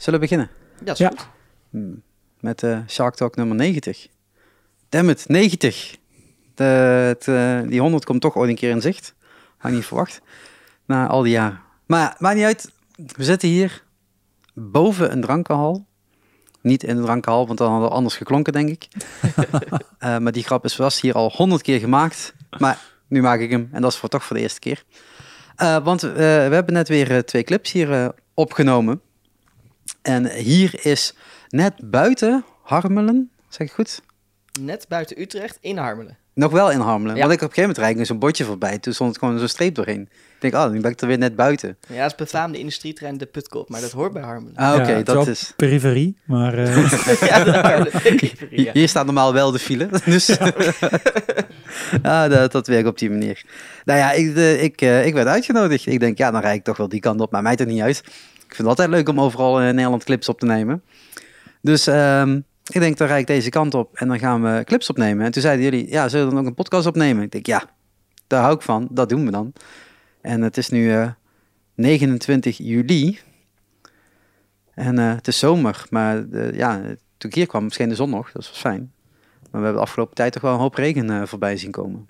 Zullen we beginnen? Ja, dat is Ja. goed. Hmm, Met eh Shark Talk nummer 90. Damn it, 90. De, het, eh, die 100 komt toch ooit een keer in zicht. Had ik niet verwacht. Na al die jaren. Maar maakt niet uit. We zitten hier boven een drankenhal. Niet in een drankenhal, want dan hadden we anders geklonken, denk ik. Eh, maar die grap is vast hier al 100 keer gemaakt. Maar nu maak ik hem en dat is voor, toch voor de eerste keer. Eh, want eh, we hebben net weer twee clips hier opgenomen. En hier is net buiten Harmelen, zeg ik goed? Net buiten Utrecht in Harmelen. Nog wel in Harmelen. Ja. Want ik op een gegeven moment rijd ik zo'n bordje voorbij. Toen stond het gewoon zo'n streep doorheen. Ik denk, oh, nu ben ik er weer net buiten. Ja, het is befaamde industrietrein De Putkop, maar dat hoort bij Harmelen. Ah, oké, Ja, dat is... Periferie, maar eh, ja, de. Ja. Hier staat normaal wel de file. Dus ah, dat, dat werkt op die manier. Nou ja, ik, de, ik, eh, ik werd uitgenodigd. Ik denk, ja, dan rijd ik toch wel die kant op. Maar mij toch niet uit. Ik vind het altijd leuk om overal in Nederland clips op te nemen. Dus ehm, ik denk, dan rijd ik deze kant op en dan gaan we clips opnemen. En toen zeiden jullie, ja, zullen we dan ook een podcast opnemen? Ik denk, ja, daar hou ik van. Dat doen we dan. En het is nu eh, 29 juli. En eh, het is zomer. Maar eh, ja, toen ik hier kwam, scheen de zon nog. Dat was fijn. Maar we hebben de afgelopen tijd toch wel een hoop regen eh, voorbij zien komen.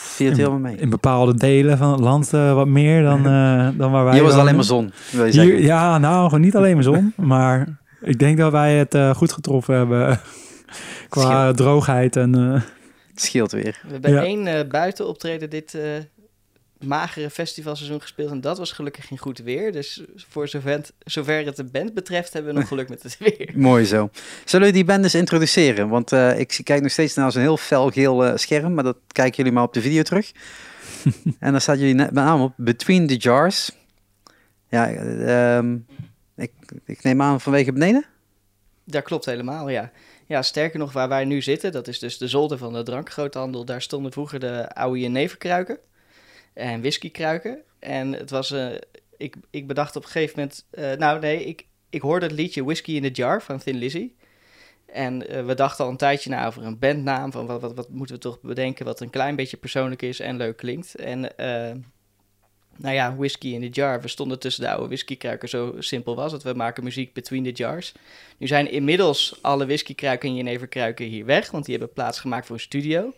Viel het helemaal mee. in bepaalde delen van het land eh, wat meer dan, eh, dan waar wij Hier was alleen maar zon, wil je. Hier, ja, nou, gewoon niet alleen maar zon, maar ik denk dat wij het eh, goed getroffen hebben qua droogheid en eh, Het scheelt weer. We hebben Ja. één eh, buitenoptreden dit eh, magere festivalseizoen gespeeld en dat was gelukkig in goed weer. Dus voor zover, zover het de band betreft hebben we nog geluk met het weer. Mooi zo. Zullen we die band eens introduceren? Want eh, ik kijk nog steeds naar zo'n heel felgeel eh scherm, maar dat kijken jullie maar op de video terug. en daar staat jullie net met name op Between the Jars. Ja, eh, ehm, ik, ik neem aan vanwege beneden? Dat klopt helemaal, ja. Ja, sterker nog, waar wij nu zitten, dat is dus de zolder van de drankgroothandel. Daar stonden vroeger de oude jeneverkruiken en whiskykruiken. En het was, eh, ik, ik bedacht op een gegeven moment, eh, nou nee, ik, ik hoorde het liedje Whiskey in the Jar van Thin Lizzy. En eh, we dachten al een tijdje na over een bandnaam, van wat, wat, wat moeten we toch bedenken wat een klein beetje persoonlijk is en leuk klinkt. En nou ja, Whiskey in the Jar, we stonden tussen de oude whiskykruiken, zo simpel was het. We maken muziek between the jars. Nu zijn inmiddels alle whiskykruiken en jeneverkruiken hier weg, want die hebben plaats gemaakt voor een studio.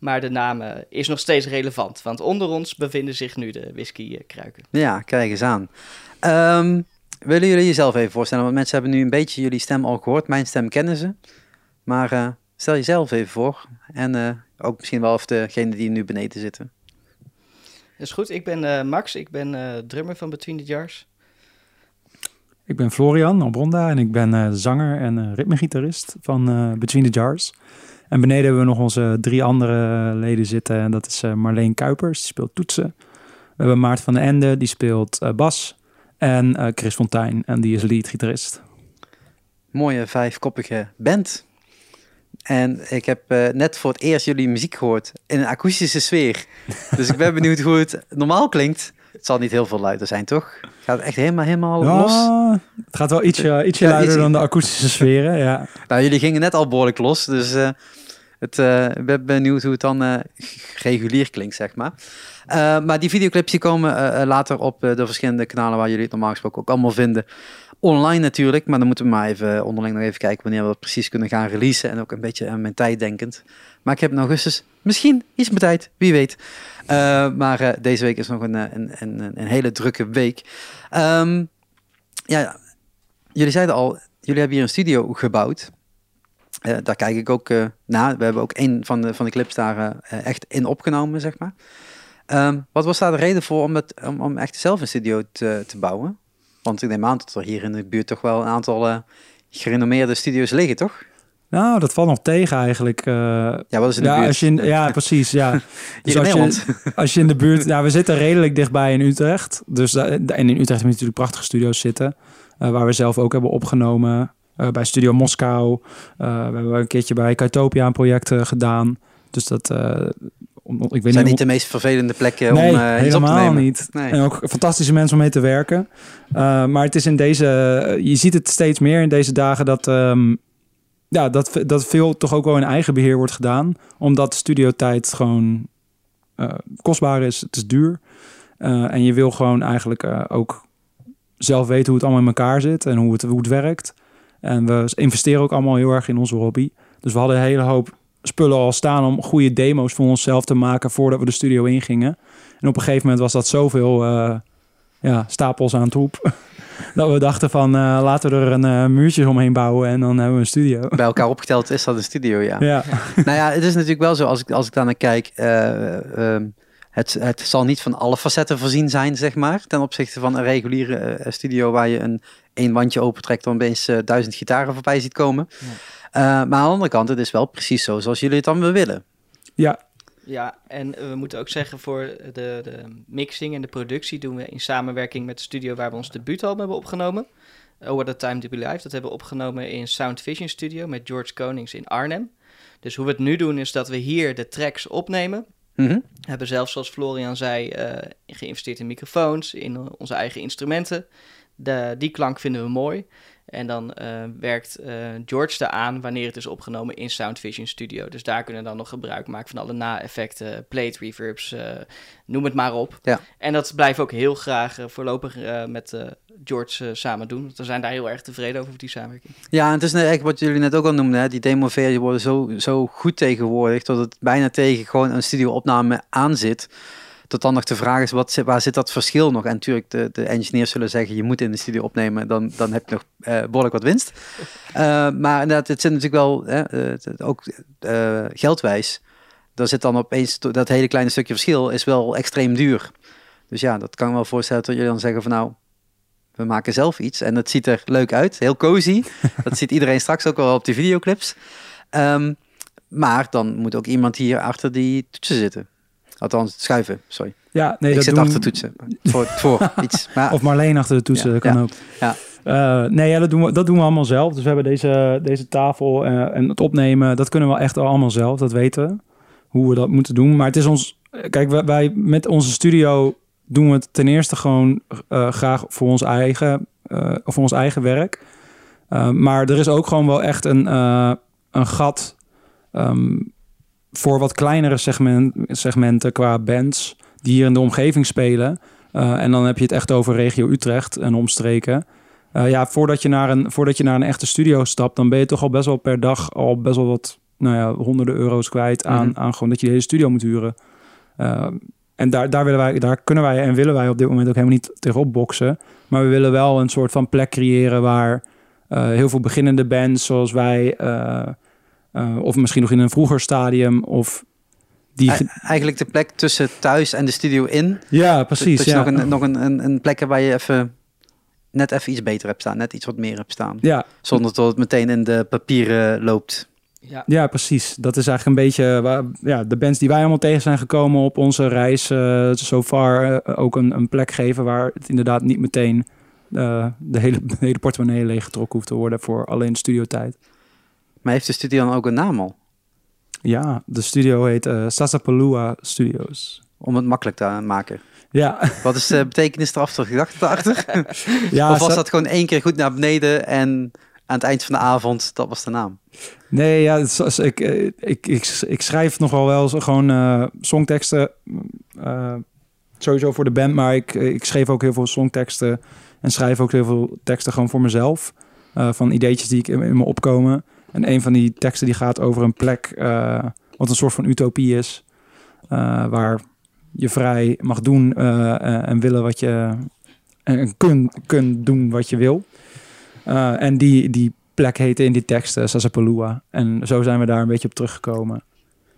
Maar de naam is nog steeds relevant, want onder ons bevinden zich nu de whiskykruiken. Ja, kijk eens aan. Ehm, willen jullie jezelf even voorstellen? Want mensen hebben nu een beetje jullie stem al gehoord. Mijn stem kennen ze. Maar eh, stel jezelf even voor. En eh, ook misschien wel of degene die nu beneden zitten. Dat is goed, ik ben eh, Max, ik ben eh, drummer van Between the Jars. ik ben Florian Albronda en ik ben eh, zanger en eh, ritmegitarist van eh, Between the Jars. En beneden hebben we nog onze drie andere leden zitten en dat is eh, Marleen Kuipers, die speelt toetsen. We hebben Maarten van den Ende, die speelt eh, bas. En eh, Chris Fontijn, en die is leadgitarist. Mooie vijfkoppige band. En ik heb net voor het eerst jullie muziek gehoord in een akoestische sfeer. Dus ik ben benieuwd hoe het normaal klinkt. Het zal niet heel veel luider zijn, toch? Gaat het echt helemaal, helemaal los? Het gaat wel ietsje, ietsje Ja, luider iets- dan de akoestische sferen, ja. Nou, jullie gingen net al behoorlijk los, dus het, eh, ik ben benieuwd hoe het dan eh, regulier klinkt, zeg maar. Eh, maar die videoclips die komen later op de verschillende kanalen waar jullie het normaal gesproken ook allemaal vinden. Online natuurlijk, maar dan moeten we maar even onderling nog even kijken wanneer we dat precies kunnen gaan releasen. En ook een beetje aan mijn tijd denkend. Maar ik heb in augustus misschien iets meer tijd, wie weet. Maar deze week is nog een, een, een, een hele drukke week. Ehm, ja, jullie zeiden al, jullie hebben hier een studio gebouwd. Eh, daar kijk ik ook eh, naar. We hebben ook een van de, van de clips daar eh, echt in opgenomen, zeg maar. Ehm, wat was daar de reden voor om, het, om, om echt zelf een studio te, te bouwen? Want ik neem aan dat er hier in de buurt toch wel een aantal gerenommeerde studio's liggen, toch? Nou, dat valt nog tegen eigenlijk. Ja, wat is in de ja, buurt? als je in, ja, precies. Ja. Dus in als, Nederland. je, als je in de buurt... Ja, we zitten redelijk dichtbij in Utrecht. Dus en in Utrecht hebben we natuurlijk prachtige studio's zitten. waar we zelf ook hebben opgenomen. Eh, bij Studio Moskou. Eh, we hebben een keertje bij Kaitopia een project eh, gedaan. Dus dat... om, ik weet zijn niet, niet de meest vervelende plekken nee, om eh, iets op te helemaal nemen. niet. Nee. En ook fantastische mensen om mee te werken. Uh, maar het is in deze... Je ziet het steeds meer in deze dagen dat... Um, ja, dat, dat veel toch ook wel in eigen beheer wordt gedaan. Omdat studiotijd gewoon uh, kostbaar is. Het is duur. En je wil gewoon eigenlijk ook zelf weten hoe het allemaal in elkaar zit en hoe het, hoe het werkt. En we investeren ook allemaal heel erg in onze hobby. Dus we hadden een hele hoop spullen al staan om goede demo's voor onszelf te maken voordat we de studio ingingen. En op een gegeven moment was dat zoveel uh, ja, stapels aan troep. dat we dachten van uh, laten we er een uh, muurtje omheen bouwen en dan hebben we een studio. Bij elkaar opgeteld is dat een studio, ja. ja. nou ja, het is natuurlijk wel zo als ik, als ik daar naar kijk. Uh, het, het zal niet van alle facetten voorzien zijn, zeg maar. Ten opzichte van een reguliere studio waar je een één wandje opentrekt, dan opeens duizend gitaren voorbij ziet komen. Ja. maar aan de andere kant, het is wel precies zo zoals jullie het dan willen. Ja, ja, en we moeten ook zeggen voor de, de mixing en de productie doen we in samenwerking met de studio waar we ons debuutalbum hebben opgenomen. Over the Time to Be Live. Dat hebben we opgenomen in Sound Vision Studio met George Konings in Arnhem. Dus hoe we het nu doen is dat we hier de tracks opnemen. Mm We hebben zelfs, zoals Florian zei, uh, geïnvesteerd in microfoons, in onze eigen instrumenten. De, die klank vinden we mooi. En dan uh, werkt uh, George eraan wanneer het is opgenomen in Sound Vision Studio. Dus daar kunnen we dan nog gebruik maken van alle na-effecten, plate reverbs, uh, noem het maar op. Ja. En dat blijven ook heel graag voorlopig met George samen doen. Want we zijn daar heel erg tevreden over, die samenwerking. Ja, en het is eigenlijk wat jullie net ook al noemden. Hè? Die demo-versie worden zo, zo goed tegenwoordig dat het bijna tegen gewoon een studio-opname aan zit tot dan nog de vraag is, wat, waar zit dat verschil nog? En natuurlijk, de, de engineers zullen zeggen, je moet in de studio opnemen, dan, dan heb je nog uh, behoorlijk wat winst. Uh, maar inderdaad, het zit natuurlijk wel, uh, ook geldwijs, daar zit dan opeens, dat hele kleine stukje verschil is wel extreem duur. Dus ja, dat kan ik me wel voorstellen dat jullie dan zeggen van nou, we maken zelf iets en het ziet er leuk uit, heel cozy. dat ziet iedereen straks ook wel op die videoclips. Um, maar dan moet ook iemand hier achter die toetsen zitten. Althans, schuiven, sorry. Ja, nee, ik dat zit doen... achter toetsen. Voor, voor iets. Maar... Of Marleen achter de toetsen, Ja, kan ja, ook. Ja. Uh, nee, ja, dat, doen we, dat doen we allemaal zelf. Dus we hebben deze, deze tafel uh, en het opnemen, dat kunnen we echt allemaal zelf, dat weten we. Hoe we dat moeten doen. Maar het is ons... Kijk, wij, wij met onze studio doen we het ten eerste gewoon uh, graag voor ons eigen, voor ons eigen werk. maar er is ook gewoon wel echt een, een gat... Um, voor wat kleinere segment, segmenten qua bands die hier in de omgeving spelen. Uh, en dan heb je het echt over regio Utrecht en omstreken. Uh, ja, voordat je, naar een, voordat je naar een echte studio stapt, dan ben je toch al best wel per dag al best wel wat, nou ja, honderden euro's kwijt aan, Mhm. aan gewoon dat je de hele studio moet huren. Uh, en daar, daar, willen wij, daar kunnen wij en willen wij op dit moment ook helemaal niet tegenop boksen. Maar we willen wel een soort van plek creëren waar heel veel beginnende bands zoals wij, uh, uh, of misschien nog in een vroeger stadium, of die. Eigenlijk de plek tussen thuis en de studio in. Ja, precies. Dat je ja. nog, een, nog een, een, een plek hebt waar je even net even iets beter hebt staan, net iets wat meer hebt staan. Ja, Zonder dat het meteen in de papieren loopt. Ja, ja, precies. Dat is eigenlijk een beetje waar, ja, de bands die wij allemaal tegen zijn gekomen op onze reis. Uh, so far uh, ook een, een plek geven waar het inderdaad niet meteen uh, de, hele, de hele portemonnee leeggetrokken hoeft te worden voor alleen studiotijd. Maar heeft de studio dan ook een naam al? Ja, de studio heet uh, Sasapalua Studios. Om het makkelijk te maken. Ja. Wat is de betekenis erachter, gedachte erachter? ja, of was dat gewoon één keer goed naar beneden en aan het eind van de avond, dat was de naam? Nee, ja, is, ik, ik, ik, ik schrijf nogal wel gewoon uh, songteksten. Uh, sowieso voor de band, maar ik, ik schreef ook heel veel songteksten. En schrijf ook heel veel teksten gewoon voor mezelf. Uh, van ideetjes die ik in, in, me opkomen. En een van die teksten die gaat over een plek uh, wat een soort van utopie is. Uh, waar je vrij mag doen uh, en willen wat je... En kun, kun doen wat je wil. en die, die plek heette in die teksten Sasapalua. En zo zijn we daar een beetje op teruggekomen.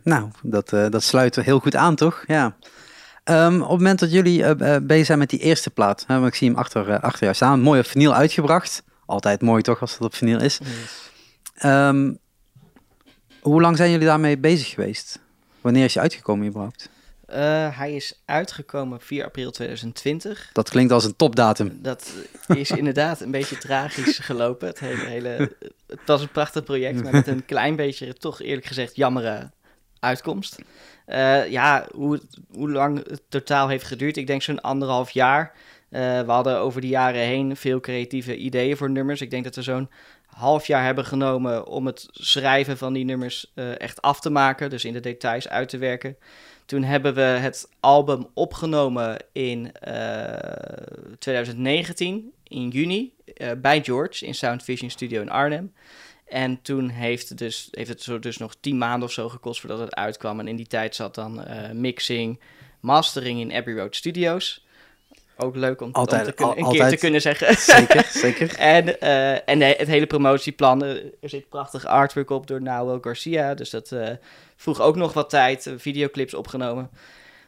Nou, dat, dat sluit er heel goed aan, toch? Ja. Um, op het moment dat jullie uh, bezig zijn met die eerste plaat, hè, ik zie hem achter, uh, achter jou staan, mooi op vinyl uitgebracht. Altijd mooi toch, als het op vinyl is. Yes. Um, hoe lang zijn jullie daarmee bezig geweest? Wanneer is je uitgekomen überhaupt? Uh, hij is uitgekomen 4 april 2020. Dat klinkt als een topdatum. Dat is inderdaad een beetje tragisch gelopen. Het, hele, hele, het was een prachtig project, maar met een klein beetje, toch eerlijk gezegd, jammere uitkomst. Uh, ja, hoe, hoe lang het totaal heeft geduurd, ik denk zo'n anderhalf jaar. Uh, we hadden over de jaren heen veel creatieve ideeën voor nummers. Ik denk dat we zo'n half jaar hebben genomen om het schrijven van die nummers uh, echt af te maken. Dus in de details uit te werken. Toen hebben we het album opgenomen in 2019, in juni eh, bij George in Sound Vision Studio in Arnhem. En toen heeft dus, heeft het zo dus nog tien maanden of zo gekost voordat het uitkwam. En in die tijd zat dan eh, mixing, mastering in Abbey Road Studios. Ook leuk om, Altijd, om te kunnen, een al- keer altijd. te kunnen zeggen. Zeker, zeker. En, eh, en het hele promotieplan, er zit prachtig artwork op door Noel Garcia. Dus dat eh, vroeg ook nog wat tijd, eh, videoclips opgenomen.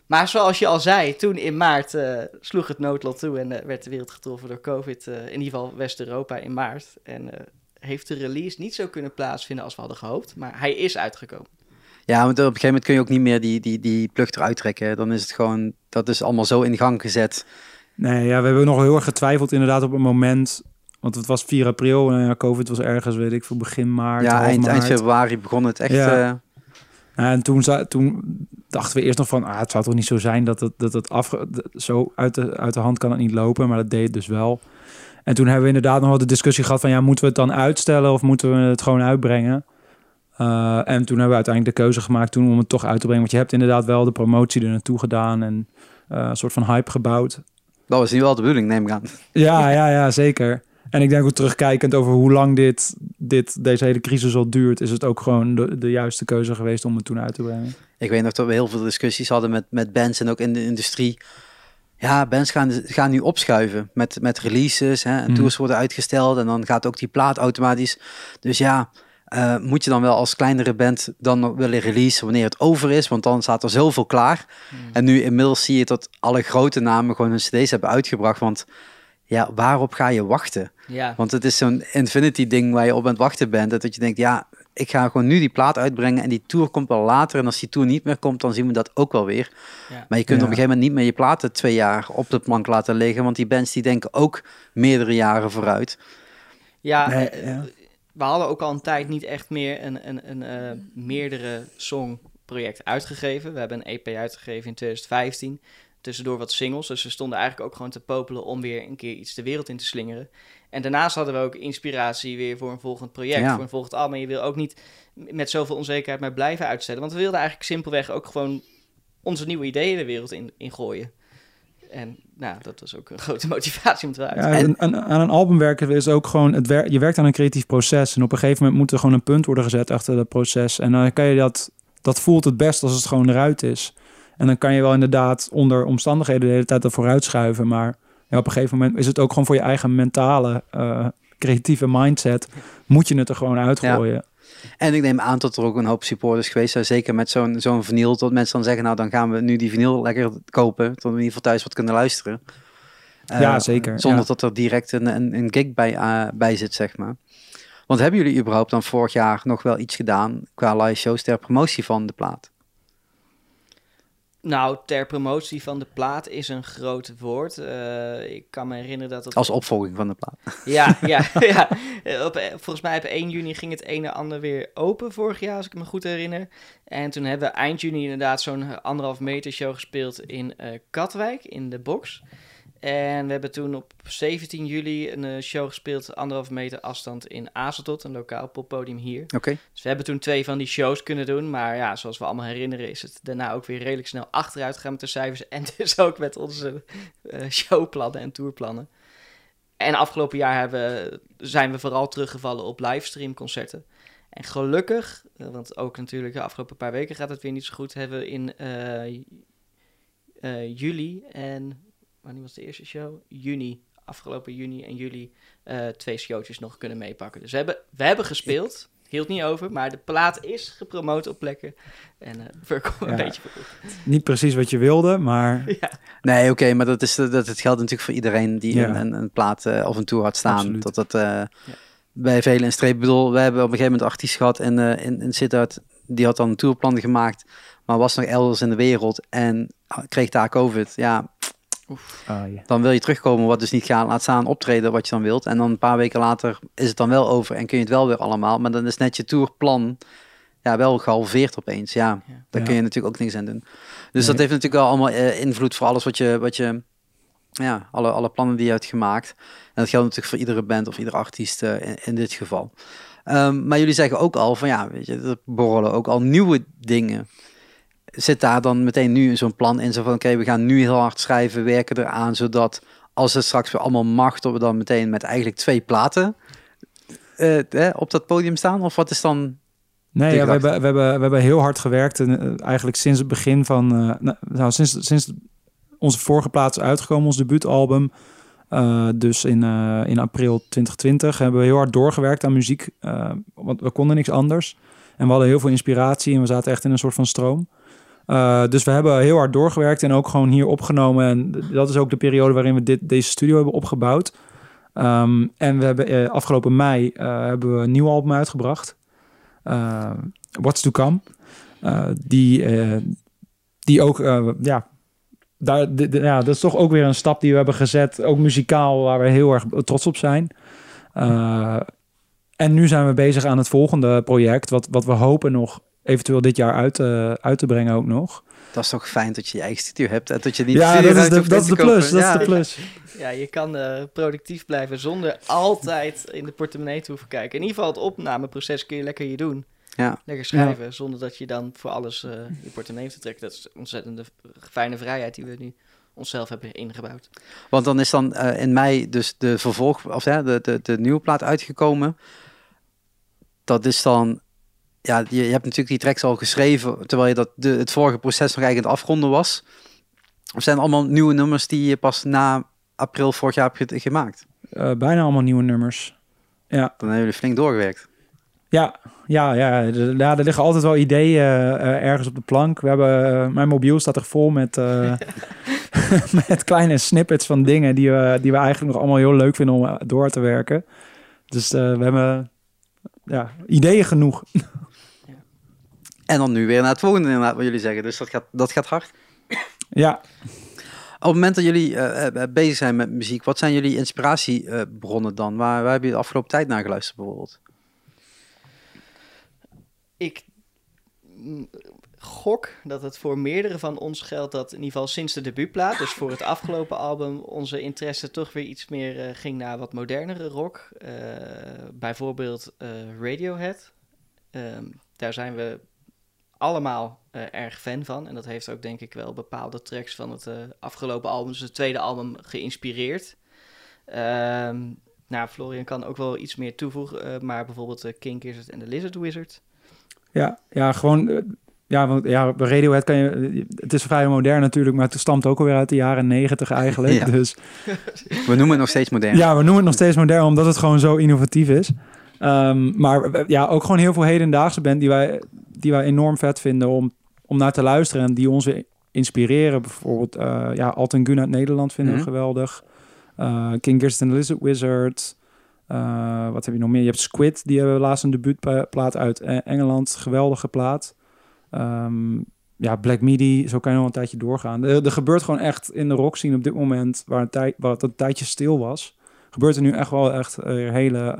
Maar zoals je al zei, toen in maart sloeg het noodlot toe en werd de wereld getroffen door COVID. in ieder geval West-Europa in maart. En heeft de release niet zo kunnen plaatsvinden als we hadden gehoopt. Maar hij is uitgekomen. Ja, want op een gegeven moment kun je ook niet meer die, die, die plug eruit trekken. Dan is het gewoon, dat is allemaal zo in gang gezet. Nee, ja, we hebben nog heel erg getwijfeld inderdaad op een moment. Want het was 4 april en ja, COVID was ergens, weet ik veel, begin maart. ja, eind, eind maart. februari begon het echt. Ja. eh, Ja, en toen, toen dachten we eerst nog van, ah, het zou toch niet zo zijn dat het, dat het af, zo uit de, uit de hand kan het niet lopen, maar dat deed het dus wel. En toen hebben we inderdaad nog wel de discussie gehad van, ja, moeten we het dan uitstellen of moeten we het gewoon uitbrengen? Eh, en toen hebben we uiteindelijk de keuze gemaakt toen om het toch uit te brengen. Want je hebt inderdaad wel de promotie er naartoe gedaan en eh, een soort van hype gebouwd. Dat was nu wel de bedoeling, neem ik aan. Ja, ja, ja, zeker. En ik denk ook terugkijkend over hoe lang dit, dit, deze hele crisis al duurt, is het ook gewoon de, de juiste keuze geweest om het toen uit te brengen. Ik weet nog dat we heel veel discussies hadden met, met bands en ook in de industrie. Ja, bands gaan, gaan nu opschuiven met, met releases. Hè, en Mhm. tours worden uitgesteld en dan gaat ook die plaat automatisch. Dus ja, eh, moet je dan wel als kleinere band dan nog willen releasen wanneer het over is? Want dan staat er zoveel klaar. En nu inmiddels zie je dat alle grote namen gewoon hun cd's hebben uitgebracht. Want ja, waarop ga je wachten? Ja, Want het is zo'n infinity ding waar je op aan het wachten bent. Dat dat je denkt, ja, ik ga gewoon nu die plaat uitbrengen en die tour komt wel later. En als die tour niet meer komt, dan zien we dat ook wel weer. Ja. Maar je kunt Ja. op een gegeven moment niet meer je platen twee jaar op de plank laten liggen. Want die bands die denken ook meerdere jaren vooruit. ja, Nee, eh, ja. We hadden ook al een tijd niet echt meer een, een, een eh, meerdere song project uitgegeven. We hebben een EP uitgegeven in 2015. Tussendoor wat singles. Dus we stonden eigenlijk ook gewoon te popelen om weer een keer iets de wereld in te slingeren. En daarnaast hadden we ook inspiratie weer voor een volgend project, Ja. voor een volgend album. En je wil ook niet met zoveel onzekerheid maar blijven uitstellen. Want we wilden eigenlijk simpelweg ook gewoon onze nieuwe ideeën de wereld in, in gooien. En nou, dat was ook een grote motivatie om te Ja, En- aan, aan een album werken is ook gewoon, het wer je werkt aan een creatief proces. En op een gegeven moment moet er gewoon een punt worden gezet achter dat proces. En dan kan je dat, dat voelt het best als het gewoon eruit is. En dan kan je wel inderdaad onder omstandigheden de hele tijd ervoor uitschuiven. Maar ja, op een gegeven moment is het ook gewoon voor je eigen mentale, eh, creatieve mindset. Moet je het er gewoon uitgooien. En ik neem aan dat er ook een hoop supporters geweest zijn. Zeker met zo'n zo'n vinyl. Dat mensen dan zeggen, nou dan gaan we nu die vinyl lekker kopen. Tot we in ieder geval thuis wat kunnen luisteren. Eh, Ja, zeker, Zonder ja. dat er direct een, een, een gig bij, eh, bij zit, zeg maar. Want hebben jullie überhaupt dan vorig jaar nog wel iets gedaan qua live shows ter promotie van de plaat? Nou, ter promotie van de plaat is een groot woord. Eh, ik kan me herinneren dat het... Als opvolging van de plaat. Ja, ja, ja. Eh, Op, eh, volgens mij op 1 juni ging het een en ander weer open vorig jaar, als ik me goed herinner. En toen hebben we eind juni inderdaad zo'n anderhalf meter show gespeeld in Katwijk, in de box. En we hebben toen op 17 juli een eh, show gespeeld, anderhalf meter afstand in Azeldot, een lokaal poppodium hier. Oké. Dus we hebben toen twee van die shows kunnen doen. Maar ja, zoals we allemaal herinneren, is het daarna ook weer redelijk snel achteruit gegaan met de cijfers. En dus ook met onze eh, showplannen en tourplannen. En afgelopen jaar hebben, zijn we vooral teruggevallen op livestreamconcerten. En gelukkig, eh, want ook natuurlijk de afgelopen paar weken gaat het weer niet zo goed, hebben we in juli en wanneer was de eerste show? Juni, afgelopen juni en juli eh, twee showtjes nog kunnen meepakken. Dus we hebben, we hebben gespeeld, hield niet over, maar de plaat is gepromoot op plekken. En eh verkoop een Ja. beetje verkocht. Niet precies wat je wilde, maar Ja, Nee, oké, maar dat, is, dat het geldt natuurlijk voor iedereen die Ja. een, een, een plaat eh, of een tour had staan. Absoluut. Dat dat eh, bij velen een streep. Ik bedoel, we hebben op een gegeven moment een artiest gehad in, eh in, in Sittard. Die had dan een tourplan gemaakt, maar was nog elders in de wereld en kreeg daar COVID. Ja, ah, ja. dan wil je terugkomen wat dus niet gaat. Laat staan optreden wat je dan wilt. En dan een paar weken later is het dan wel over en kun je het wel weer allemaal. Maar dan is net je tourplan ja, wel gehalveerd opeens. Ja, Ja. daar Ja. kun je natuurlijk ook niks aan doen. Dus Nee. dat heeft natuurlijk wel allemaal eh, invloed voor alles wat je, wat je ja, alle, alle plannen die je hebt gemaakt. En dat geldt natuurlijk voor iedere band of iedere artiest eh, in, in dit geval. Ehm, maar jullie zeggen ook al van ja, weet je, er borrelen ook al nieuwe dingen. Zit daar dan meteen nu zo'n plan in, zo van oké, we gaan nu heel hard schrijven, werken eraan, zodat als het straks weer allemaal mag, dat we dan meteen met eigenlijk twee platen eh, eh, op dat podium staan? Of wat is dan... Nee, ja, we, hebben, we, hebben, we hebben heel hard gewerkt. En, eh, eigenlijk sinds het begin van... eh, nou, nou, sinds, sinds onze vorige plaats is uitgekomen, ons debuutalbum. dus in, in april 2020 hebben we heel hard doorgewerkt aan muziek. want we konden niks anders. En we hadden heel veel inspiratie en we zaten echt in een soort van stroom. Eh, dus we hebben heel hard doorgewerkt en ook gewoon hier opgenomen. En dat is ook de periode waarin we dit, deze studio hebben opgebouwd. Ehm, en we hebben eh, afgelopen mei eh, hebben we een nieuw album uitgebracht. What's to Come. Die, die ook, ja, daar, ja, dat is toch ook weer een stap die we hebben gezet. Ook muzikaal, waar we heel erg trots op zijn. En nu zijn we bezig aan het volgende project, wat, wat we hopen nog eventueel dit jaar uit, eh, uit te brengen ook nog. Dat is toch fijn dat je je eigen studio hebt en dat je niet... Ja, dat is de, dat is de plus. Dat is Ja. de plus. Ja, je kan eh, productief blijven zonder altijd in de portemonnee te hoeven kijken. In ieder geval het opnameproces kun je lekker je doen. Ja. Lekker schrijven, zonder dat je dan voor alles eh, je portemonnee te trekken. Dat is een ontzettende fijne vrijheid die we nu onszelf hebben ingebouwd. Want dan is dan eh, in mei dus de vervolg, of ja, de, de, de nieuwe plaat uitgekomen. Dat is dan, ja, je, je hebt natuurlijk die tracks al geschreven, terwijl je dat de, het vorige proces nog eigenlijk aan het afronden was. Of zijn het allemaal nieuwe nummers die je pas na april vorig jaar hebt ge- gemaakt? Eh, bijna allemaal nieuwe nummers. Ja, Dan hebben jullie flink doorgewerkt. ja, ja, ja. Ja, er liggen altijd wel ideeën eh, ergens op de plank. We hebben, eh, mijn mobiel staat er vol met, met kleine snippets van dingen die we, die we eigenlijk nog allemaal heel leuk vinden om door te werken. Dus we hebben ja, ideeën genoeg. En dan nu weer naar het volgende inderdaad, wat jullie zeggen. Dus dat gaat, dat gaat hard. Ja, Op het moment dat jullie eh, eh, bezig zijn met muziek, wat zijn jullie inspiratiebronnen dan? Waar, waar heb je de afgelopen tijd naar geluisterd bijvoorbeeld? Ik gok dat het voor meerdere van ons geldt dat in ieder geval sinds de debuutplaat, dus voor het afgelopen album, onze interesse toch weer iets meer eh, ging naar wat modernere rock. Eh, bijvoorbeeld eh, Radiohead. Ehm, daar zijn we allemaal eh, erg fan van. En dat heeft ook denk ik wel bepaalde tracks van het eh, afgelopen album, dus het tweede album, geïnspireerd. Ehm, nou, Florian kan ook wel iets meer toevoegen, eh, maar bijvoorbeeld uh, King Gizzard en The Lizard Wizard. ja, ja gewoon... ja, want ja, bij Radiohead kan je... Het is vrij modern natuurlijk, maar het stamt ook alweer uit de jaren negentig eigenlijk. Ja. Dus We noemen het nog steeds modern. Ja, we noemen het nog steeds modern omdat het gewoon zo innovatief is. Ehm, maar ja, ook gewoon heel veel hedendaagse band die wij, die wij enorm vet vinden om, om naar te luisteren en die ons weer inspireren. Bijvoorbeeld eh ja, Alten Gun uit Nederland vinden we Mhm. geweldig. Eh King Gizzard and Lizard Wizard. Eh, wat heb je nog meer? Je hebt Squid, die hebben laatst een debuutplaat uit E- Engeland. Geweldige plaat. Ehm, ja, Black Midi, zo kan je nog een tijdje doorgaan. Er, er gebeurt gewoon echt in de rock scene op dit moment, waar, een tijd, waar het een tijdje stil was, gebeurt er nu echt wel echt hele,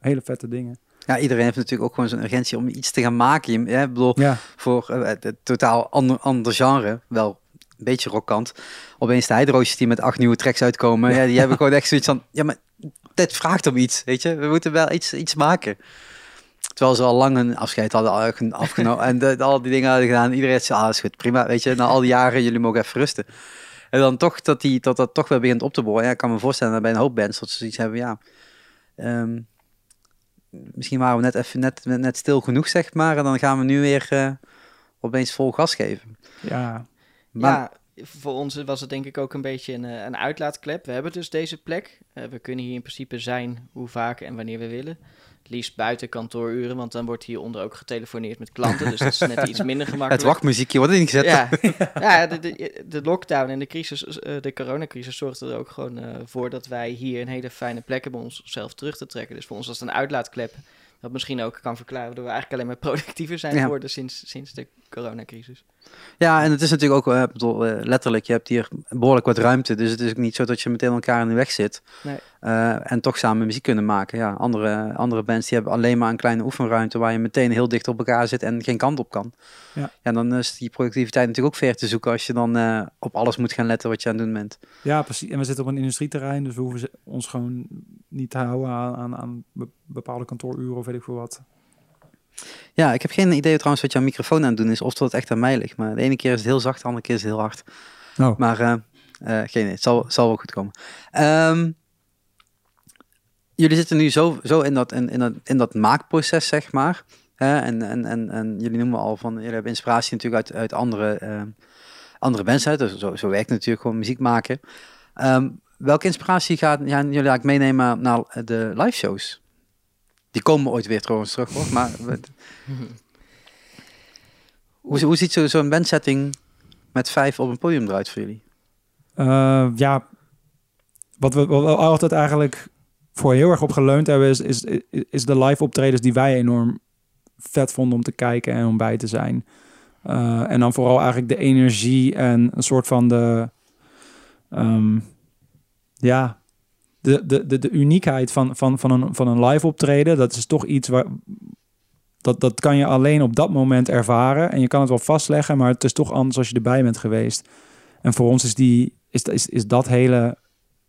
hele vette dingen. Ja, iedereen heeft natuurlijk ook gewoon zo'n urgentie om iets te gaan maken. Je, bedoel, Ja, voor eh, totaal ander, ander genre, wel een beetje rockkant. Opeens de Hydroosjes die met acht nieuwe tracks uitkomen. Ja, die hebben gewoon echt zoiets van, ja, maar dit vraagt om iets, weet je. We moeten wel iets, iets maken. Terwijl ze al lang een afscheid hadden afgeno- afgenomen en de, al die dingen hadden gedaan. Iedereen zei, ah, is goed, prima, weet je. Na al die jaren, jullie mogen even rusten. En dan toch dat, die, dat dat toch weer begint op te boren. Ja, ik kan me voorstellen dat bij een hoop bands dat ze zoiets hebben, ja... ehm, misschien waren we net even net, net stil genoeg, zeg maar. En dan gaan we nu weer eh, opeens vol gas geven. ja, Maar, Ja, voor ons was het denk ik ook een beetje een, eh, een uitlaatklep. We hebben dus deze plek. Eh, we kunnen hier in principe zijn hoe vaak en wanneer we willen. Het liefst buiten kantooruren, want dan wordt hieronder ook getelefoneerd met klanten. Dus dat is net iets minder het gemakkelijk. wachtmuziekje wordt ingezet. Ja, ja de, de, de lockdown en de crisis, eh, de coronacrisis zorgde er ook gewoon eh, voor dat wij hier een hele fijne plek hebben om onszelf terug te trekken. Dus voor ons was het een uitlaatklep. Dat misschien ook kan verklaren dat we eigenlijk alleen maar productiever zijn Ja. geworden sinds, sinds de coronacrisis. Ja, en het is natuurlijk ook, eh, bedoel, eh, letterlijk, je hebt hier behoorlijk wat ruimte. Dus het is ook niet zo dat je meteen elkaar in de weg zit. Nee. Eh, en toch samen muziek kunnen maken. Ja, andere, andere bands die hebben alleen maar een kleine oefenruimte waar je meteen heel dicht op elkaar zit en geen kant op kan. Ja. ja dan is die productiviteit natuurlijk ook ver te zoeken als je dan op alles moet gaan letten wat je aan het doen bent. ja, precies. En we zitten op een industrieterrein, dus we hoeven ons gewoon niet te houden aan, aan, aan be- bepaalde kantooruren of weet ik veel wat. Ja, ik heb geen idee trouwens wat jouw microfoon aan het doen is of dat het echt aan mij ligt. Maar de ene keer is het heel zacht, de andere keer is het heel hard. Oh. Maar eh, Eh, geen idee, het zal, zal wel goed komen. Ehm, jullie zitten nu zo, zo in, dat, in, in, dat, in dat maakproces, zeg maar. En, en, en, en jullie noemen al van, jullie hebben inspiratie natuurlijk uit, uit andere, ehm, andere mensen. Dus zo, zo werkt natuurlijk gewoon muziek maken. Ehm, welke inspiratie gaan, gaan jullie eigenlijk meenemen naar de live shows? Die komen ooit weer trouwens terug hoor. Maar hoe, ziet zo- zo'n bandsetting met vijf op een podium eruit voor jullie? Eh, ja, wat we, wat we altijd eigenlijk voor heel erg op geleund hebben, is, is, is de live optredens die wij enorm vet vonden om te kijken en om bij te zijn. Eh, en dan vooral eigenlijk de energie en een soort van de, ehm, ja, de, de, de, de uniekheid van, van, van, een, van een live optreden. Dat is toch iets waar, dat, dat kan je alleen op dat moment ervaren. En je kan het wel vastleggen, maar het is toch anders als je erbij bent geweest. En voor ons is, die, is, is, is dat hele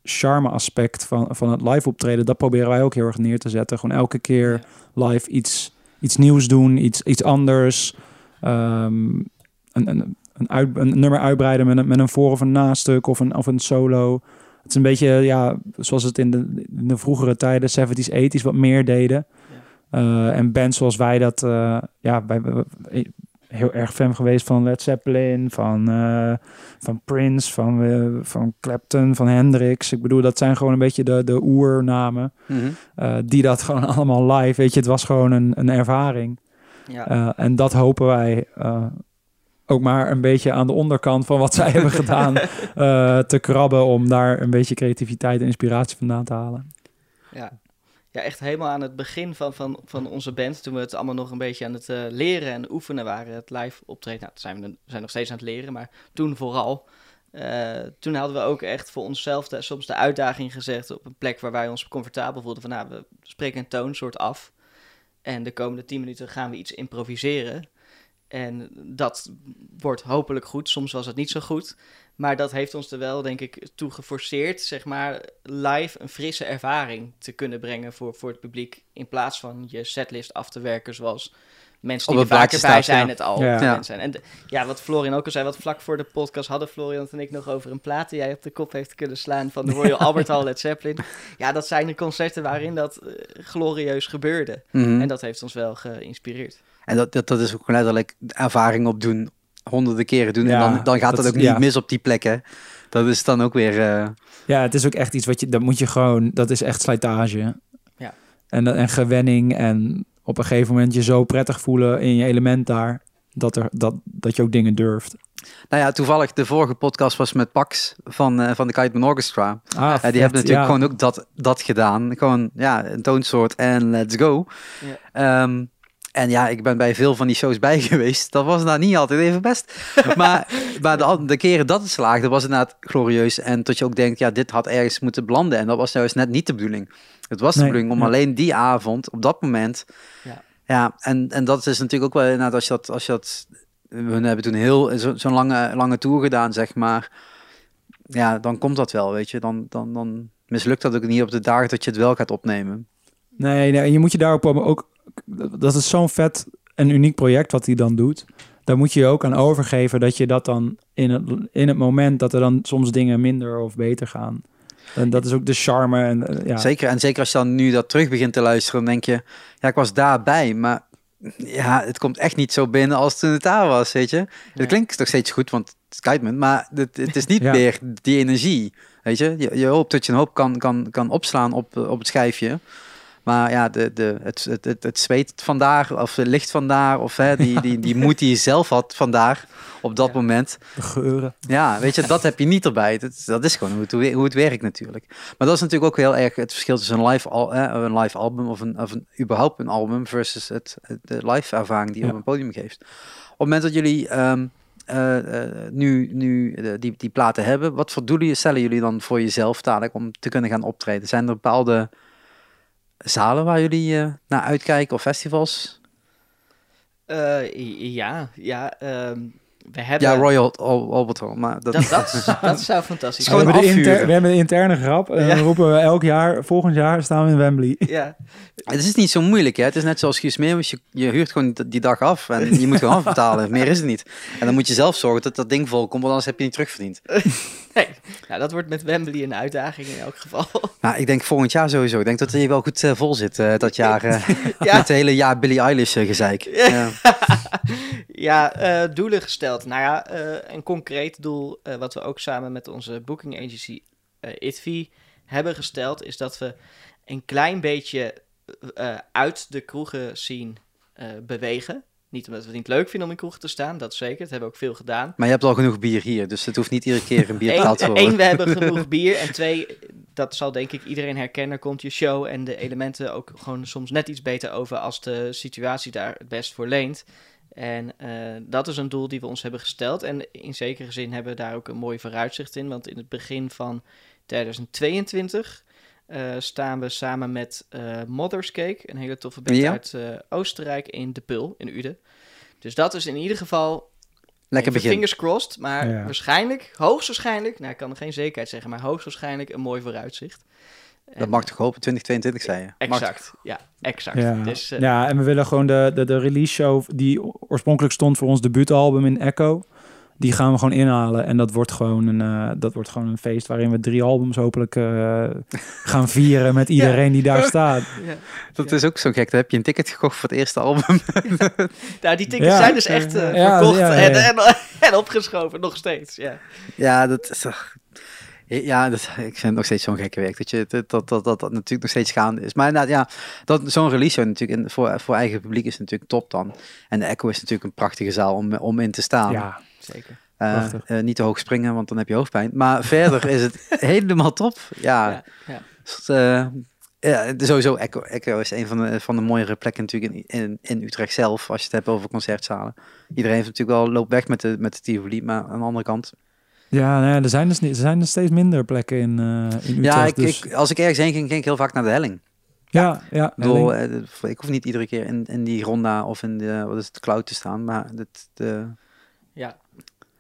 charme aspect van, van het live optreden, dat proberen wij ook heel erg neer te zetten. Gewoon elke keer live iets, iets nieuws doen, iets, iets anders. Ehm, een, een, een, uit, een nummer uitbreiden met een, met een voor- of een nastuk of een, of een solo. Het is een beetje, ja, zoals het in de, in de vroegere tijden, 70s, 80s, wat meer deden. Eh, en bands zoals wij dat, eh, ja, wij, heel erg fan geweest van Led Zeppelin, van, eh, van Prince, van, van Clapton, van Hendrix. Ik bedoel, dat zijn gewoon een beetje de, de oernamen. eh, die dat gewoon allemaal live, weet je, het was gewoon een, een ervaring. Ja. En dat hopen wij ook maar een beetje aan de onderkant van wat zij hebben gedaan eh, te krabben om daar een beetje creativiteit en inspiratie vandaan te halen. Ja. ja, echt helemaal aan het begin van, van, van onze band, toen we het allemaal nog een beetje aan het eh, leren en oefenen waren, het live optreden. Nou, dat zijn we, we zijn nog steeds aan het leren, maar toen vooral. Eh, toen hadden we ook echt voor onszelf de, soms de uitdaging gezegd op een plek waar wij ons comfortabel voelden. Van nou, we spreken een toonsoort af. En de komende 10 minuten gaan we iets improviseren. En dat wordt hopelijk goed. Soms was het niet zo goed. Maar dat heeft ons er wel, denk ik, toe geforceerd, zeg maar, live een frisse ervaring te kunnen brengen voor, voor het publiek. In plaats van je setlist af te werken zoals mensen die er vaker bij zijn ja. het al Ja. zijn. En de- ja, wat Florian ook al zei, wat vlak voor de podcast hadden Florian en ik nog over een plaat die jij op de kop heeft kunnen slaan van de Royal Albert Hall Led Zeppelin. Ja, dat zijn de concerten waarin dat eh, glorieus gebeurde. Mhm. En dat heeft ons wel geïnspireerd. En dat, dat, dat is ook letterlijk ervaring opdoen, honderden keren doen. Ja, en dan, dan gaat dat dat ook niet ja. mis op die plekken. Dat is dan ook weer... eh, Ja, het is ook echt iets wat je, dat moet je gewoon, dat is echt slijtage. Ja. En, en gewenning en op een gegeven moment je zo prettig voelen in je element daar, dat, er, dat, dat je ook dingen durft. Nou ja, toevallig de vorige podcast was met Pax van, eh, van de Kite Orchestra. Ah, Ja, die vet, hebben natuurlijk ja. gewoon ook dat, dat gedaan. Gewoon, ja, een toonsoort en let's go. Ehm, en ja, ik ben bij veel van die shows bij geweest. Dat was nou niet altijd even best. Maar, maar de, keren dat het slaagde, was het inderdaad glorieus. En tot je ook denkt, ja, dit had ergens moeten belanden. En dat was juist net niet de bedoeling. Het was de Nee, bedoeling om alleen die avond, op dat moment... Ja. Ja, en, en dat is natuurlijk ook wel inderdaad als je dat... Als je dat we hebben toen heel zo- zo'n lange, lange tour gedaan, zeg maar. Ja, dan komt dat wel, weet je. Dan, dan, dan mislukt dat ook niet op de dagen dat je het wel gaat opnemen. Nee, nee, en je moet je daarop ook, dat is zo'n vet en uniek project wat hij dan doet. Daar moet je je ook aan overgeven dat je dat dan in het, in het moment dat er dan soms dingen minder of beter gaan. En dat is ook de charme. En, eh, ja. Zeker, en zeker als je dan nu dat terug begint te luisteren, dan denk je, ja, ik was daarbij, maar ja, het komt echt niet zo binnen als toen het daar was, weet je. Ja. Het klinkt nog steeds goed, want het is Kiteman, maar het, het is niet Ja. meer die energie, weet je. je. Je hoopt dat je een hoop kan, kan, kan opslaan op, op het schijfje. Maar ja, de, de, het, het, het, het zweet vandaar, of het licht vandaar, of hè, die, die, die moed die je zelf had vandaar op dat Ja. moment. De geuren. Ja, weet je, dat heb je niet erbij. Dat, dat is gewoon hoe het, hoe het werkt natuurlijk. Maar dat is natuurlijk ook heel erg het verschil tussen een live, al, eh, een live album of, een, of een, überhaupt een album versus het, de live ervaring die je Ja. op een podium geeft. Op het moment dat jullie ehm, eh, eh, nu, nu die, die platen hebben, wat voor doelen stellen jullie dan voor jezelf dadelijk om te kunnen gaan optreden? Zijn er bepaalde zalen waar jullie eh, naar uitkijken of festivals? Eh, ja, ja. ehm, we hebben... Ja, Royal Al- Albert Hall, maar dat, dat, dat, dat zou fantastisch we, zijn. inter- we hebben de interne grap. En Ja. dan roepen we elk jaar, volgend jaar staan we in Wembley. Ja, Het is niet zo moeilijk, hè. Het is net zoals Guus Meeuwis, je, je huurt gewoon die- dag af en je moet gewoon afbetalen. Meer is het niet. En dan moet je zelf zorgen dat dat ding vol komt, want anders heb je niet terugverdiend. nee. Nou, dat wordt met Wembley een uitdaging in elk geval. Nou, ik denk volgend jaar sowieso. Ik denk dat hij wel goed eh, vol zit eh, dat jaar. eh Ja. Het hele jaar Billie Eilish eh, gezeik. Ja. ja, eh, doelen gesteld. Nou ja, eh, een concreet doel eh, wat we ook samen met onze booking agency eh ITVI hebben gesteld, is dat we een klein beetje uit de kroegen zien bewegen. Niet omdat we het niet leuk vinden om in kroegen te staan, dat zeker. Dat hebben we ook veel gedaan. Maar je hebt al genoeg bier hier, dus het hoeft niet iedere keer een bier betaald te Eén, worden. één, we hebben genoeg bier. En twee, dat zal denk ik iedereen herkennen, komt je show en de elementen ook gewoon soms net iets beter over als de situatie daar het best voor leent. En eh, dat is een doel die we ons hebben gesteld. En in zekere zin hebben we daar ook een mooi vooruitzicht in. Want in het begin van 2022 eh, staan we samen met eh Mother's Cake, een hele toffe band Ja. uit eh, Oostenrijk, in De Pul, in Uden. Dus dat is in ieder geval Lekker begin. Fingers crossed, maar Ja. waarschijnlijk, hoogstwaarschijnlijk, nou ik kan er geen zekerheid zeggen, maar hoogstwaarschijnlijk een mooi vooruitzicht. Dat mag toch hopen, 2022 zei je? Mag? Exact, ja, exact. Ja. Dus, eh, ja, en we willen gewoon de, de, de release show die oorspronkelijk stond voor ons debuutalbum in Echo. Die gaan we gewoon inhalen. En dat wordt gewoon een, eh, dat wordt gewoon een feest waarin we drie albums hopelijk eh, gaan vieren met iedereen die daar staat. ja. Dat is ook zo gek. Dan heb je een ticket gekocht voor het eerste album. Nou, die tickets Ja. zijn dus echt Ja, verkocht ja, ja, En, ja. en, en opgeschoven, nog steeds. Ja. ja, dat is toch... Ja, dat, ik vind het nog steeds zo'n gekke werk. Dat, je, dat, dat, dat, dat natuurlijk nog steeds gaande is. Maar nou, ja, dat, zo'n release show natuurlijk in, voor, voor eigen publiek is natuurlijk top dan. En de Echo is natuurlijk een prachtige zaal om, om in te staan. Ja, Zeker. Eh, eh, niet te hoog springen, want dan heb je hoofdpijn. Maar verder is het helemaal top. Ja, Ja, ja. Dus, eh, ja, sowieso Echo, Echo is een van de, van de mooiere plekken natuurlijk in, in, in Utrecht zelf, als je het hebt over concertzalen. Iedereen heeft natuurlijk wel loopt weg met de, met de Tivoli, maar aan de andere kant. Ja, nou ja, er, zijn dus niet, er zijn er steeds minder plekken in, eh in Utrecht. ja, ik, dus, ik, als ik ergens heen ging, ging ik heel vaak naar de helling. ja, ja, bedoel, eh, ik hoef niet iedere keer in, in die ronda of in de, wat is het, cloud te staan, maar het, de, ja.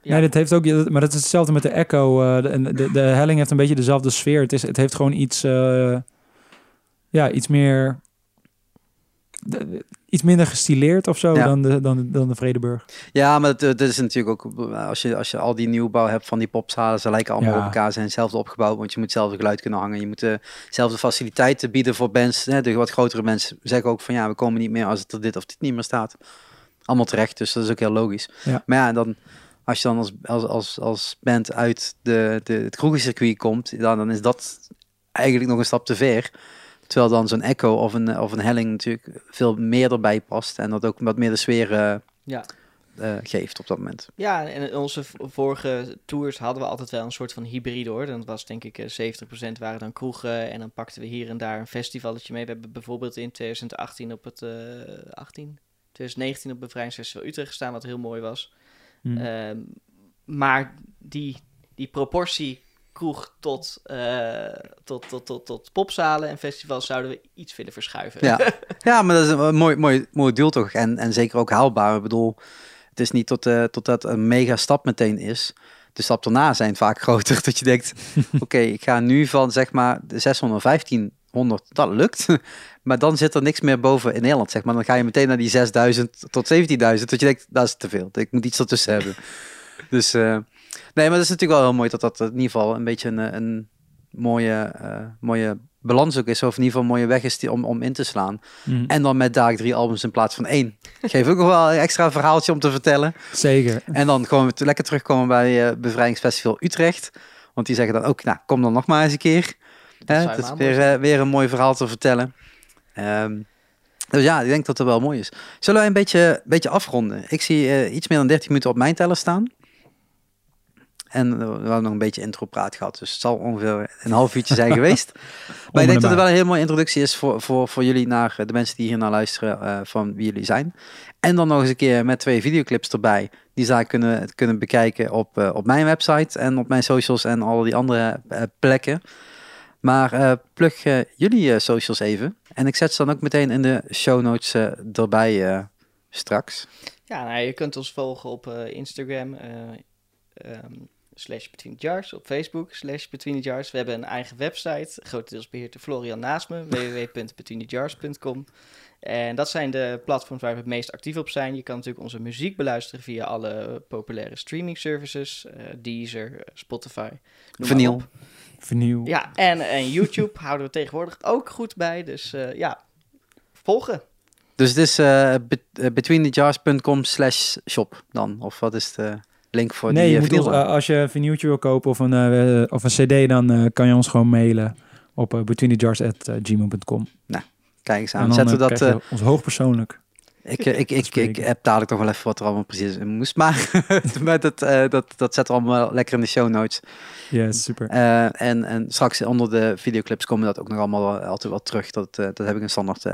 Ja. Nee, dat heeft ook, maar dat is hetzelfde met de Echo. eh, de, de, de helling heeft een beetje dezelfde sfeer. Het, is, het heeft gewoon iets, eh, ja, iets meer, iets minder gestileerd of zo Ja. dan, de, dan, dan de Vredeburg. Ja, maar dat, dat is natuurlijk ook, als je, als je al die nieuwbouw hebt van die popzalen, ze lijken allemaal Ja. op elkaar, zijn hetzelfde opgebouwd, want je moet hetzelfde geluid kunnen hangen. Je moet dezelfde faciliteiten bieden voor bands. Hè, de wat grotere mensen zeggen ook van ja, we komen niet meer als het er dit of dit niet meer staat. Allemaal terecht, dus dat is ook heel logisch. Ja. Maar ja, dan, als je dan als, als, als, als band uit de, de, het kroegencircuit komt, dan, dan is dat eigenlijk nog een stap te ver. Terwijl dan zo'n echo of een, of een helling natuurlijk veel meer erbij past en dat ook wat meer de sfeer eh, Ja. eh, geeft op dat moment. Ja, en in onze vorige tours hadden we altijd wel een soort van hybride hoor. Dan was denk ik eh, 70% waren dan kroegen en dan pakten we hier en daar een festivalletje mee. We hebben bijvoorbeeld in 2018 op het eh 18, 2019 op Bevrijdingsfestival Utrecht gestaan, wat heel mooi was. Hm. Ehm, maar die, die proportie kroeg tot, eh, tot, tot, tot, tot popzalen en festivals zouden we iets willen verschuiven. Ja, ja maar dat is een mooi, mooi, mooi doel toch? En, en zeker ook haalbaar. Ik bedoel, het is niet tot, eh, tot dat een mega stap meteen is. De stap daarna zijn vaak groter. Dat je denkt, oké, ik ga nu van zeg maar de 600, 1500, dat lukt. Maar dan zit er niks meer boven in Nederland, zeg maar. Dan ga je meteen naar die 6000 tot 17.000. Dat je denkt, dat is te veel. Ik moet iets ertussen hebben. Dus eh, nee, maar dat is natuurlijk wel heel mooi dat dat in ieder geval een beetje een, een mooie, eh, mooie balans ook is. Of in ieder geval een mooie weg is die, om, om in te slaan. Hm. En dan met daar drie albums in plaats van één. Geef ook nog wel een extra verhaaltje om te vertellen. Zeker. En dan gewoon lekker terugkomen bij eh Bevrijdingsfestival Utrecht. Want die zeggen dan ook, nou, kom dan nog maar eens een keer. Hè, zou het is weer, eh, weer een mooi verhaal te vertellen. Ehm, dus ja, ik denk dat het wel mooi is. Zullen wij een beetje, beetje afronden? Ik zie eh, iets meer dan 30 minuten op mijn teller staan. En we hebben nog een beetje intro-praat gehad. Dus het zal ongeveer een half uurtje zijn geweest. Maar ik denk dat het wel een heel mooie introductie is voor, voor, voor jullie naar eh, de mensen die hier naar luisteren eh, van wie jullie zijn. En dan nog eens een keer met twee videoclips erbij. Die zij kunnen, kunnen bekijken op, eh, op mijn website en op mijn socials en al die andere eh, plekken. Maar eh, plug jullie socials even. En ik zet ze dan ook meteen in de show notes erbij eh, straks. Ja, nou, je kunt ons volgen op eh, Instagram, eh, ehm, slash Between the Jars, op Facebook, slash Between the Jars. We hebben een eigen website, grotendeels beheerd door Florian naast me, www.betweenthejars.com. En dat zijn de platforms waar we het meest actief op zijn. Je kan natuurlijk onze muziek beluisteren via alle populaire streaming services, eh, Deezer, Spotify. noem maar Vinyl. op. Vernieuw. Ja, en, en YouTube houden we tegenwoordig ook goed bij. Dus eh, ja, volgen. Dus het is be- eh, betweenthejars.com slash shop dan? Of wat is de link voor nee, die je eh, moet ons, eh, als je een vinyltje wil kopen of een, eh, of een cd, dan kan je ons gewoon mailen op uh, betweenthejars.gmail.com. Kijk eens En aan. dan Zetten we dat... ons hoogpersoonlijk. ik, ik, ik, ik heb dadelijk nog wel even wat er allemaal precies in moest. Maar met het, eh, dat, dat zetten we allemaal lekker in de show notes. Yes, super. En, en straks onder de videoclips komen dat ook nog allemaal wel- altijd wel terug. Dat, dat heb ik een standaard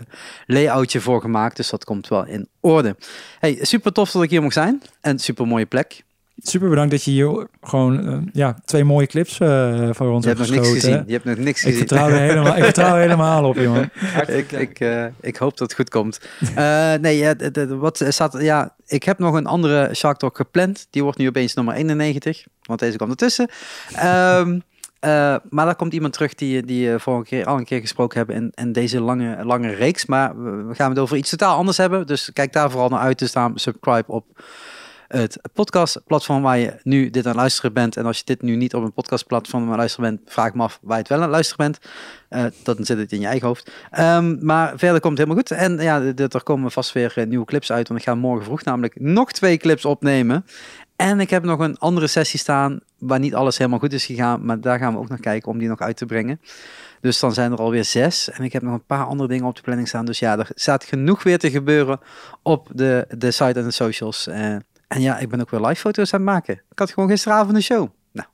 layoutje voor gemaakt. Dus dat komt wel in orde. Hey, super tof dat ik hier mocht zijn. En super mooie plek. Super bedankt dat je hier gewoon eh, ja, twee mooie clips eh, voor ons Je hebt nog niks gezien. Je hebt nog niks Ik gezien. vertrouw, er helemaal, ik vertrouw er helemaal op, jongen. ik, ik, eh, ik hoop dat het goed komt. Nee, wat staat, ja, ik heb nog een andere Shark Talk gepland. Die wordt nu opeens nummer 91, want deze kwam ertussen. Ehm, eh, maar daar komt iemand terug die, die eh, vorige keer al een keer gesproken hebben in, in deze lange, lange reeks. Maar we, we gaan het over iets totaal anders hebben. Dus kijk daar vooral naar uit. Dus daarom subscribe op het podcastplatform waar je nu dit aan luisteren bent. En als je dit nu niet op een podcastplatform aan luisteren bent, vraag me af waar je het wel aan luisteren bent. Eh, dan zit het in je eigen hoofd. Ehm, maar verder komt het helemaal goed. En ja, er komen vast weer eh, nieuwe clips uit. Want ik ga morgen vroeg namelijk nog twee clips opnemen. En ik heb nog een andere sessie staan waar niet alles helemaal goed is gegaan. Maar daar gaan we ook naar kijken om die nog uit te brengen. Dus dan zijn er alweer zes. En ik heb nog een paar andere dingen op de planning staan. Dus ja, er staat genoeg weer te gebeuren op de, de site en de socials. Eh, en ja, ik ben ook weer live foto's aan het maken. Ik had gewoon gisteravond een show. Nou,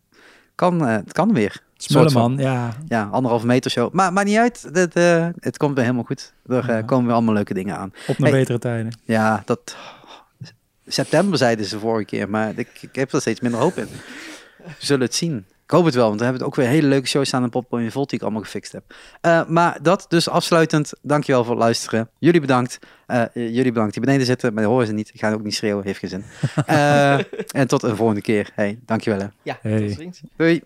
kan, eh, het kan weer. Smulleman, ja. Ja, anderhalve meter show. Maar, maar niet uit. Het, eh, het komt weer helemaal goed. Er eh, Ja. komen weer allemaal leuke dingen aan. Op naar Hey. betere tijden. Ja, dat... September zeiden ze vorige keer, maar ik, ik heb er steeds minder hoop in. We zullen het zien. Ik hoop het wel, want we hebben ook weer hele leuke shows staan in Popcorn Volt die ik allemaal gefixt heb. Eh, maar dat dus afsluitend. Dankjewel voor het luisteren. Jullie bedankt. Eh, jullie bedankt die beneden zitten, maar dat horen ze niet. Ik ga ook niet schreeuwen, heeft geen zin. Eh, en tot een volgende keer. Hey, dankjewel hè. Ja, Hey. tot ziens. Doei.